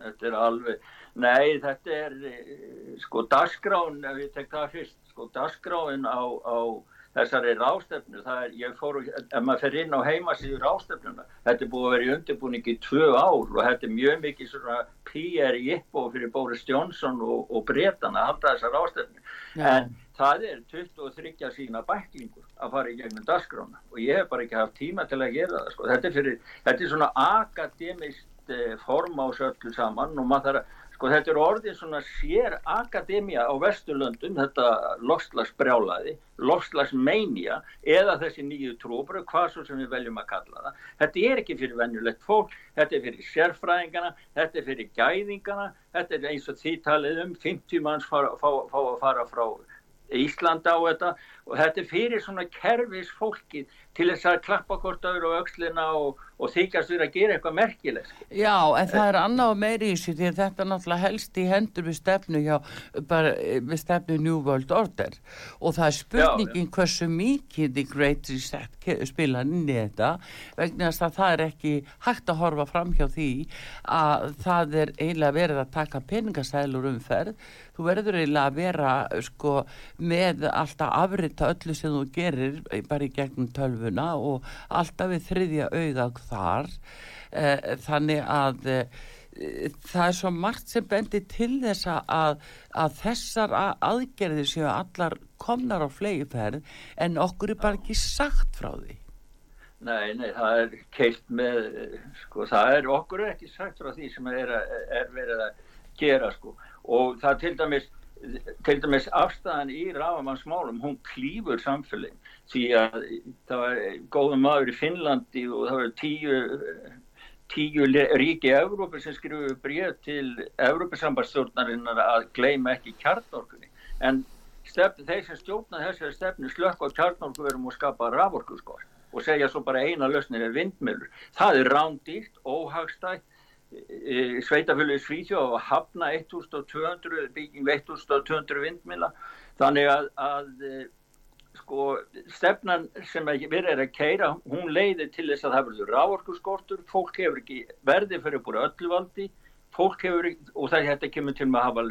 þetta er alveg, nei, þetta er, eh, sko, dagskráin, ef ég tek það fyrst, sko, dagskráin á, á þessari rástefnu, það er, ég fór, ef maður fer inn á heimasíðu rástefnuna, þetta er búið að vera í undirbúningi í tvö ár og þetta er mjög mikið svona PR í uppbóð fyrir Boris Johnson og, og Bretana að halda þessa rástefnu. En það er 23 sína bæklingur að fara í gegnum dagskrána og ég hef bara ekki haft tíma til að gera það, sko. Þetta er fyrir, þetta er svona akademist eh, form á þessu öllu saman og maður þarf að Sko þetta er orðin svona sér akademia á Vesturlöndum, þetta lofslagsbrjálaði, lofslagsmeinja eða þessi nýju trúbröð, hvað svo sem við veljum að kalla það. Þetta er ekki fyrir venjulegt fólk, þetta er fyrir sérfræðingana, þetta er fyrir gæðingana, þetta er eins og því talið um 50 manns fá að fara frá Ísland á þetta. Og þetta er fyrir svona kerfis fólki til þess að klappa hvort öðru á aukslina og, og þykjast við að gera eitthvað merkilegt. sko. Já, en það er annað og meiri í þessu því að þetta náttúrulega helst í hendur við stefnu hjá, bara eh, við stefnu New World Order og það er spurningin hversu mikið The Great Reset spila inn í þetta vegna þess að það er ekki hægt að horfa fram hjá því að það er eiginlega verið að taka peningasælur umferð þú verður eiginlega að vera sko með alltaf afrita öllu sem þú gerir bara í gegnum tölvuna og alltaf við þriðja auðag þar. Eh, þannig að eh, það er svo margt sem bendir til þess að, að þessar aðgerðir séu allar komnar á flegiferð en okkur er bara ekki sagt frá því. Nei, nei, það er keilt með, sko, það er okkur er ekki sagt frá því sem er, er verið að gera, sko, og það til dæmis, til dæmis afstæðan í Rafamannsmálum, hún klýfur samfélagin, því að það var góðum maður í Finnlandi og það var tíu, tíu ríki Evrópi sem skrifuði bregð til Evrópisambarstjórnarinnar að gleima ekki kjarnorkunni, en stefn, þeir sem stjórna þessari stefni slökk á kjarnorku verum og skapa raforku, sko og segja svo bara eina lausnir er vindmjölur. Það er rándýrt, óhagstætt, sveitafjölu í Svíþjó að hafna 1200, bygging 1200 vindmjöla. Þannig að, að sko, stefnan sem við erum að keira, hún leiðir til þess að það verður ráorkuskortur, fólk hefur ekki verði fyrir búin öllu valdi, fólk hefur, og það þetta kemur til að hafa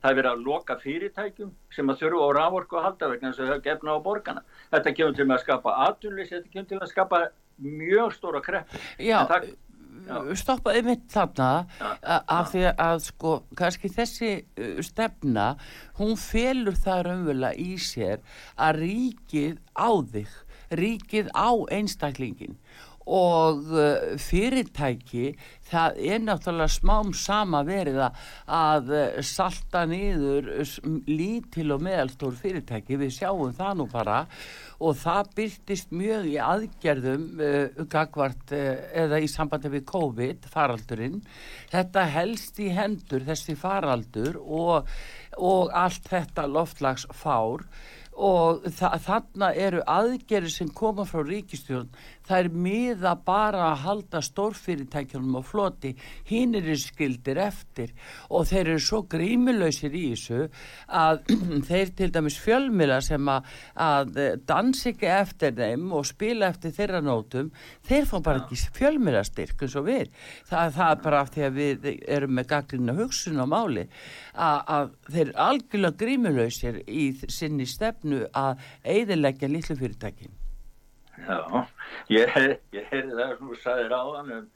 það er verið að loka fyrirtækjum sem að þurfu á rávorku að halda vegna þess að hafa gefna á borgarna. Þetta kemur til að skapa atunlýs, þetta kemur til að skapa mjög stóra krepp. Já, það. Stoppaði mitt þarna af því að sko kannski þessi stefna, hún felur það raunverulega í sér að ríkið á þig, ríkið á einstaklingin og fyrirtæki það er náttúrulega smám sama verið að salta niður lítil og meðalstór fyrirtæki, við sjáum það nú bara. Og það byrtist mjög í aðgerðum uh, gagvart uh, eða í sambandi við COVID faraldurinn, þetta helst í hendur þessi faraldur og, og allt þetta loftlagsfár og þa þarna eru aðgerið sem koma frá ríkistjórn það er miða bara að halda stórfyrirtækjunum á floti. Hinn eru skildir eftir. Og þeir eru svo grímulöysir í þessu að þeir til dæmis fjölmila sem að, að dansi ekki eftir þeim og spila eftir þeirra nótum þeir fá bara ekki fjölmila styrk eins og við. Það, það er bara af því að við erum með gaglina hugsun á máli að, að þeir eru algjörlega grímulöysir í sinni stefnu að eiðilegja litlu fyrirtækin? Já, ég heyrði það sem þú sagðir áðan um,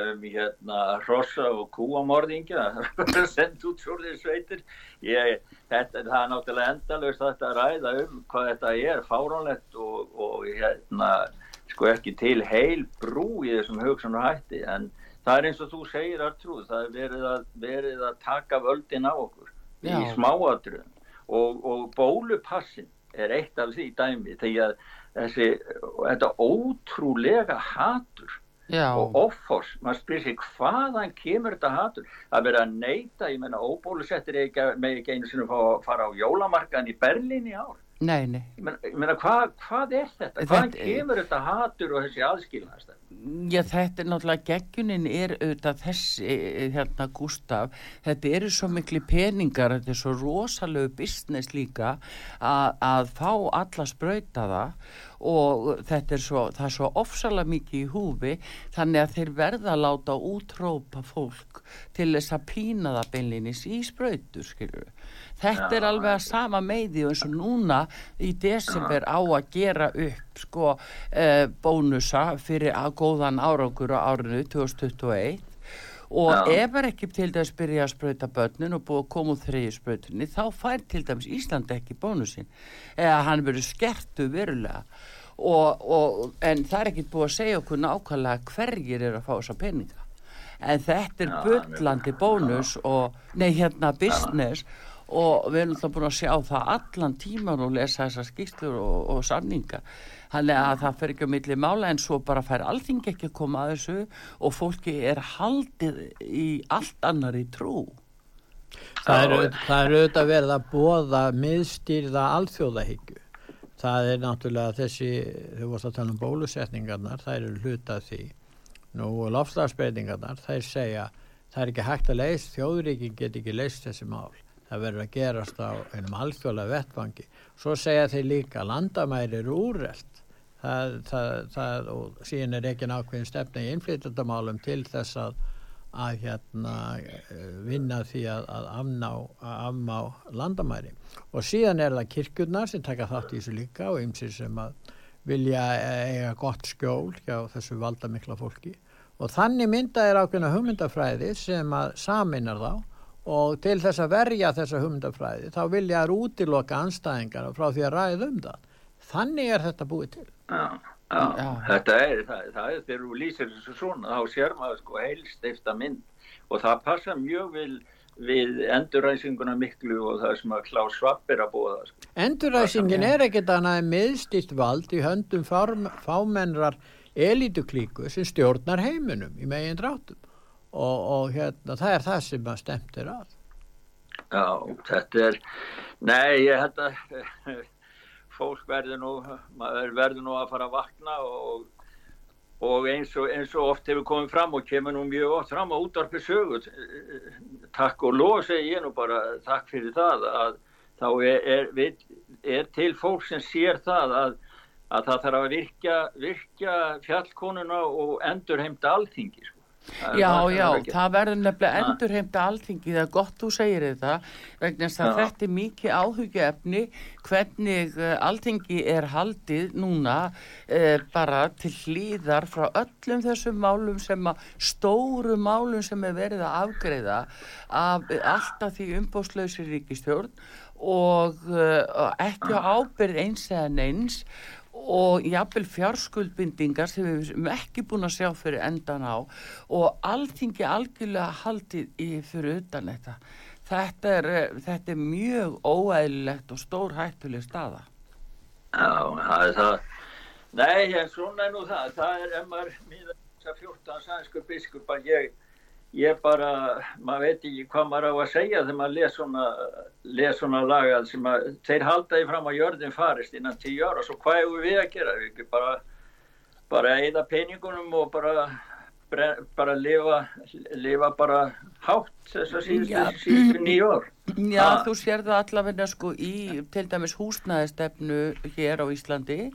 um hérna hrossa og kúamorðingja sendt út svolítið sveitir. Ég, þetta, það er náttúrulega endalust þetta að ræða um hvað þetta er fáránlegt og, og hérna sko ekki til heil brú í þessum hugsan og hætti en það er eins og þú segir Artrúð, það er verið að, verið að taka völdin á okkur Já. í smáadröðum og, og bólupassin er eitt af því dæmi þegar þessi, þetta ótrúlega hatur Já. og offors, maður spyrir sig hvaðan kemur þetta hatur að vera að neyta, ég menna óbólusettir með ekki einu sinni að fara á jólamarkaðin í Berlín í ár Nei, nei. Ég meina, hvað, hvað er þetta? Hvaðan kemur þetta hatur og þessi aðskilnaðast? Já, þetta er náttúrulega, geggunin er auðvitað þessi, hérna, Gustaf, þetta eru svo miklu peningar, þetta er svo rosalegu business líka að, að fá alla spröyta það og þetta er svo, það er svo ofsalega mikið í húfi þannig að þeir verða að láta útrópa fólk til þess að pína það beinlinis í spröytur skilur. Þetta ja, er alveg að sama meði eins og núna í desember á að gera upp sko eh, bónusa fyrir að góðan árangur á árinu 2021 og Já. ef er ekki til dæmis byrja að spröyta börnun og búið að koma úr þriði spröytunni þá fær til dæmis Íslandi ekki bónusin eða hann verður skertu verulega. Og, og, en það er ekki búið að segja okkur nákvæmlega hverjir er að fá þessa peninga. En þetta er byllandi bónus og nei hérna business og við erum alltaf búin að sjá það allan tíman og lesa þessar skýrslur og, og sanninga Þannig að það fer ekki að milli mála en svo bara fær allting ekki að koma að þessu og fólki er haldið í allt annar í trú. Það er, það er auðvitað verið að bóða miðstýrða alþjóðahyggju. Það er náttúrulega þessi, þú vorst að tala um bólusetningarnar, það eru hlutað því. Nú lofslagsbreytingarnar, það segja, það er ekki hægt að leist, þjóðuríkin get ekki leist þessi mál. Það verður að gerast á einum alþjóðlega vettvangi. Svo segja þeir líka, landamæri eru úrreld það, það, það og síðan er ekki nákvæmlega stefna í innflytjandamálum til þess að, að hérna eh, vinna því að, að afná, afná landamæri. Og síðan er það kirkjurnar sem taka þátt í þessu líka og ymsir sem að vilja eiga gott skjól hjá þessu valdamikla fólki. Og þannig mynda er ákveðna hugmyndafræði sem að saminar þá og til þess að verja þessa hugmyndafræði þá vilja þær útiloka anstæðingar frá því að ræða um það. Þannig er þetta búið til. Já, já, Já. þetta er, það, það er, þegar þú lýsir þessu svona, þá sér maður sko heilsteifta mynd. Og það passa mjög vil við enduræsinguna miklu og það sem að Klaus Schwab er að búa það sko. Endurræsingin er ekkert annað en miðstýrt vald í höndum fámennrar elituklíku sem stjórnar heiminum í megin dráttum og, og hérna, það er það sem að stemt er að. Já, þetta er, nei, ég held að fólk verður nú, maður verður nú að fara að vakna og, og eins, og eins og oft hefur komið fram og kemur nú mjög oft fram á útvarpi sögu, takk og lof segi ég nú bara takk fyrir það að þá er, er, við- er til fólk sem sér það að, að það þarf að virkja, virkja fjallkonuna og endurheimta alþingi. Sko. Já, já, það verður nefnilega endurheimta alþingi, það er gott þú segir þetta vegna þess að Já. þetta er mikið áhugjöfni hvernig uh, alþingi er haldið núna uh, bara til hlýðar frá öllum þessum málum sem að stóru málum sem er verið að afgreiða af uh, alltaf því umbóðslausir ríkistjórn og uh, ekki á ábyrð eins eða neins og jafnvel fjárskuldbindingar sem við erum ekki búin að sjá fyrir endan á og alltingi algjörlega haldið í fyrir utan þetta. Þetta er, eh, þetta er mjög óæðilegt og stór hættuleg staða. Já, það er það. Nei, svona er nú það. Það er að 14 sænskur biskupa, ég, ég bara, maður veit ekki hvað maður á að segja þegar maður les svona, les svona lagað sem að þeir halda því fram að jörðin farist innan 10 ára. Svo hvað hefur við að gera? Við ekki bara, bara eða peningunum og bara, bara lifa, lifa bara hátt þess að síðustu nýju ár. Já, Ha. þú sér það allavegna sko í til dæmis húsnæðistefnu hér á Íslandi.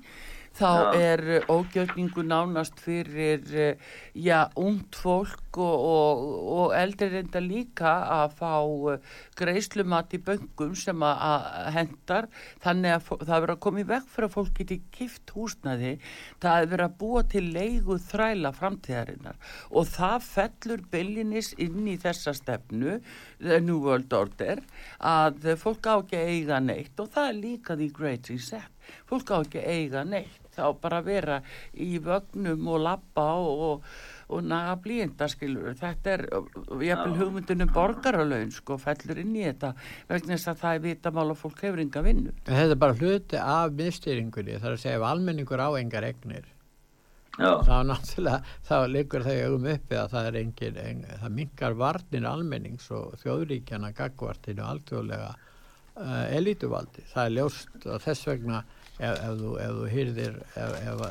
Þá Já. er ógjörningu nánast fyrir, eh, já, ungt fólk og, og, og eldri reynda líka að fá eh, greiðslumat í böngum sem að- hendar. Þannig að það er verið að koma í veg fyrir að fólk geti kift húsnæði. Það er verið að búa til leigu þræla framtíðarinnar og það fellur byllinis inn í þessa stefnu, The New World Order, að fólk á ekki að eiga neitt og það er líka því Great Reset. Fólk á ekki að eiga neitt, þá bara vera í vögnum og labba og, og, og naga blíenda, skilur. Þetta er, jafnvel Já. hugmyndunum borgaralaun, sko, fellur inn í þetta vegna þess að það er vitamál að fólk hefur enga vinnu. En þetta er bara hluti af miðstýringunni, það er að segja ef almenningur á engar egnir, Já, þá náttúrulega, þá liggur það í augum uppi að það er engin, en, það minkar varnir almennings og þjóðríkjana gagvartinu alþjóðlega uh, elituvaldi. Það er ljóst og þess vegna ef, ef, þú, ef þú hýrðir, ef, ef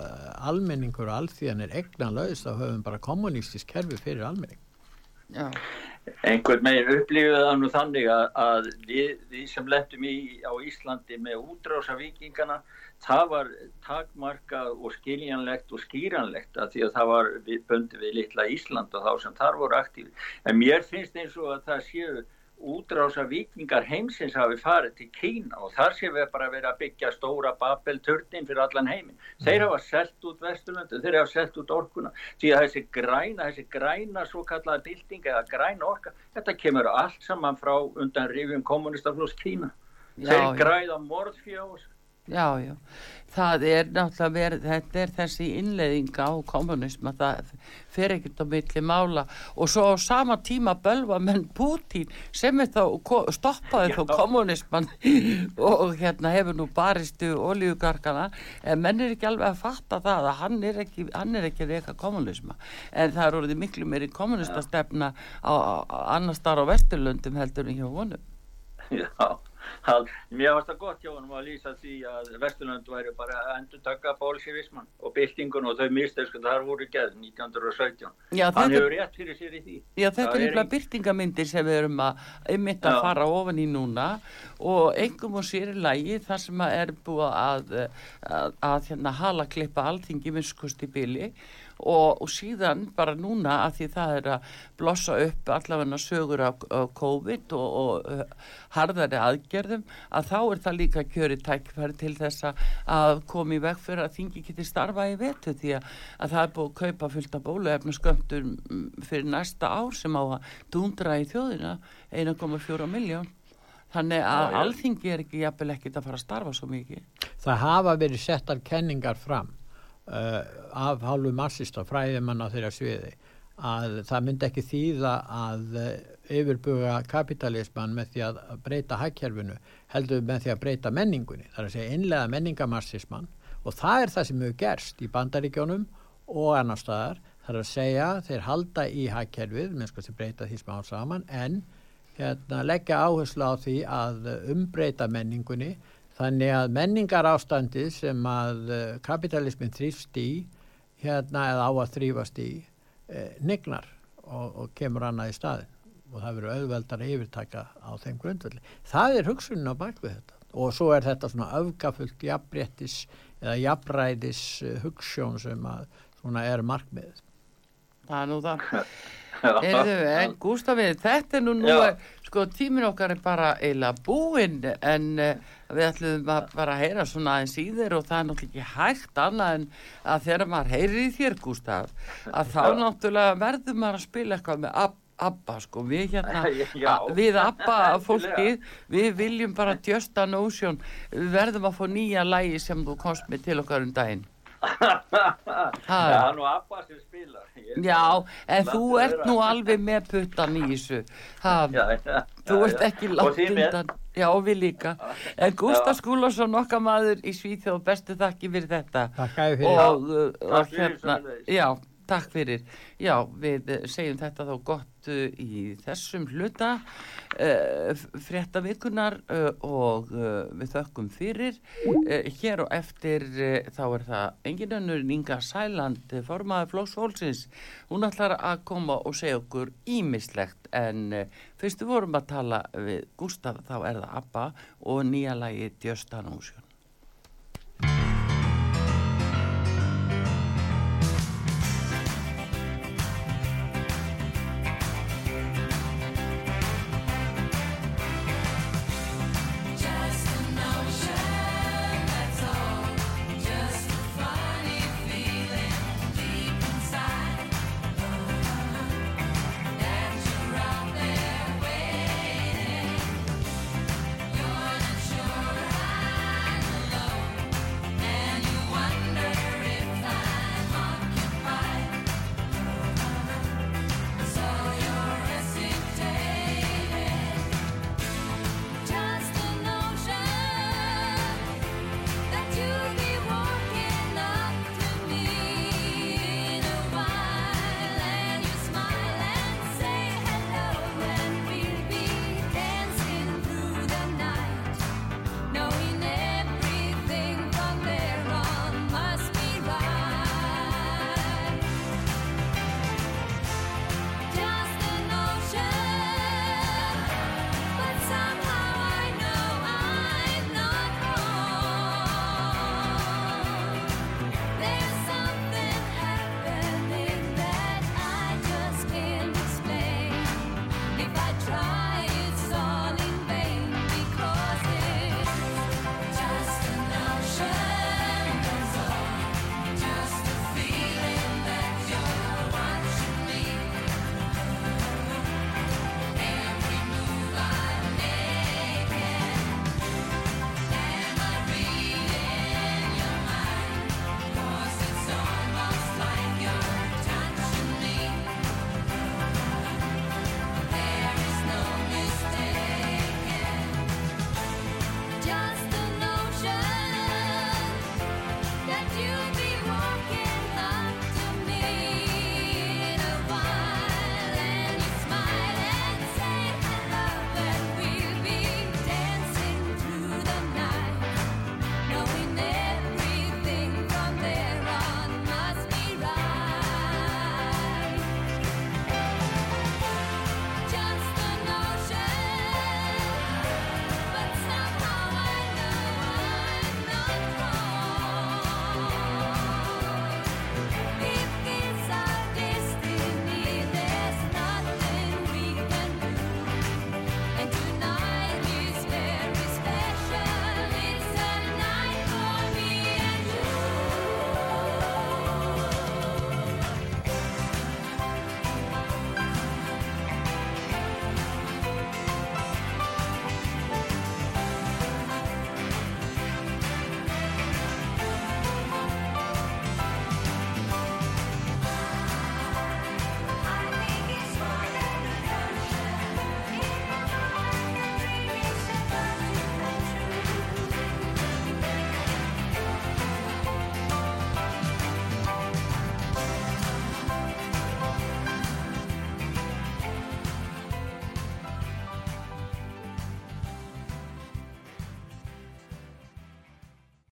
almenningur og alþjóðan er egnanlaus þá höfum bara kommunistisk kerfi fyrir almenning. Já, einhvern meginn upplifið það nú þannig að, að við, við sem lettum í á Íslandi með útrása vikingana það var takmarkað og skiljanlegt og skýranlegt að því að það var við, bundið við litla Ísland og þá sem þar voru aktífi. En mér finnst eins og að það séu útrása vikingar heimsins hafi farið til Kína og þar séu við bara verið að byggja stóra Babel-turnin fyrir allan heimin. Þeir hafa selt út Vesturlöndu, þeir hafa selt út orkuna því að þessi græna, þessi græna svo kallaða bylting eða græna orka, þetta kemur allt saman frá undan rifjum kommunistaflós Kína. Já, Þeir já. græða morðfjós. Já, já. Það er náttúrulega verið, þetta er þessi innleiðinga á kommunisma, það fer ekkert á milli mála. Og svo á sama tíma bölva menn Putin sem er þá, stoppaði þá kommunisman og hérna hefur nú baristu olíugarkana en menn er ekki alveg að fatta það að hann er ekki, hann er ekki reyka kommunisma en það er orðið miklu meiri á, á annars þar á Vesturlöndum heldur en hjá honum. Já, að mér varst það gott hjá hann að lýsa því að Vesturlund væri bara að endur taka bólsívisman og byltingun og þau mistið sko þar voru geð 1917 Já, hann hefur rétt fyrir sér í því. Já, þetta er er nefnilega ein- byrtingamyndir sem við erum að einmitt að fara ofan í núna og engum og sér í lægi þar sem að er búið að, að, að hérna, hala klippa minnskust í byli og, og síðan bara núna að því það er að blossa upp allavega sögur af, af COVID og, og uh, harðari aðgerðum að þá er það líka kjöri tækfæri til þess að- í veg fyrir að þingi geti starfa í vetu því að, að það er búið að kaupa fullt af bóluefnu skömmtur fyrir næsta ár sem á að dundra í þjóðina 1,4 miljón þannig að alþingi er ekki jafnvel ekkit að fara að starfa svo mikið. Það hafa verið settar kenningar fram uh, af hálfu massista fræðimanna þeirra sviði að það myndi ekki þýða að uh, yfirbuga kapitalisman með því að breyta hækjærfinu heldur með því að breyta menningunni það er að segja innlega menningamassisman og það er það sem hefur gerst í bandaríkjónum og annar staðar það er að segja þeir halda í hækjærfið með sko sem breyta því smá saman en hérna, leggja áherslu á því að umbreyta menningunni þannig að menningar ástandið sem að eh, kapitalismin þrýfst í hérna eða á að þrýfast í eh, nignar og, og kemur annað í staðin og það verður auðveldar að yfirtaka á þeim grundvöldi. Það er hugsunin á bakvið þetta og svo er þetta svona öfgafullt jafnbrettis eða jafnræðis eh, hugssjón sem að svona er markmið. það er nú það Heyrðu, en Gústafið, þetta er nú nú, Já. Sko tímin okkar er bara eiginlega búinn en uh, við ætlum að bara að heyra svona aðeins í þér og það er náttúrulega ekki hægt annað en að þegar maður heyrir í þér Gústaf, að þá náttúrulega verður maður að spila eitthvað með Ab- Abba sko, við hérna, Já. a- við Abba fólkið, við viljum bara just an ocean, við verðum að fá nýja lægi sem þú komst með til okkar um daginn. Það er nú Abba sem spilar Já, en þú ert nú alveg með puttan í þessu. Ha, Já, já, þú ert ekki Og með. undan. Já, við líka. En Gústaf Skúlason, okkar maður í Svíþjóð, bestu þakki fyrir þetta. Takk fyrir. Og, uh, og fyrir hérna, já, takk fyrir. Já, við segjum þetta þá gott uh, í þessum hluta uh, frétta vikunar uh, og uh, við þökkum fyrir. Hér og eftir þá er það engin önnur en Inga Sæland, uh, formaður Flóks Hólsins. Hún ætlar að koma og segja okkur ímislegt en fyrst við vorum að tala við Gústaf þá er það Abba og nýja lagi Djöstanúsjón.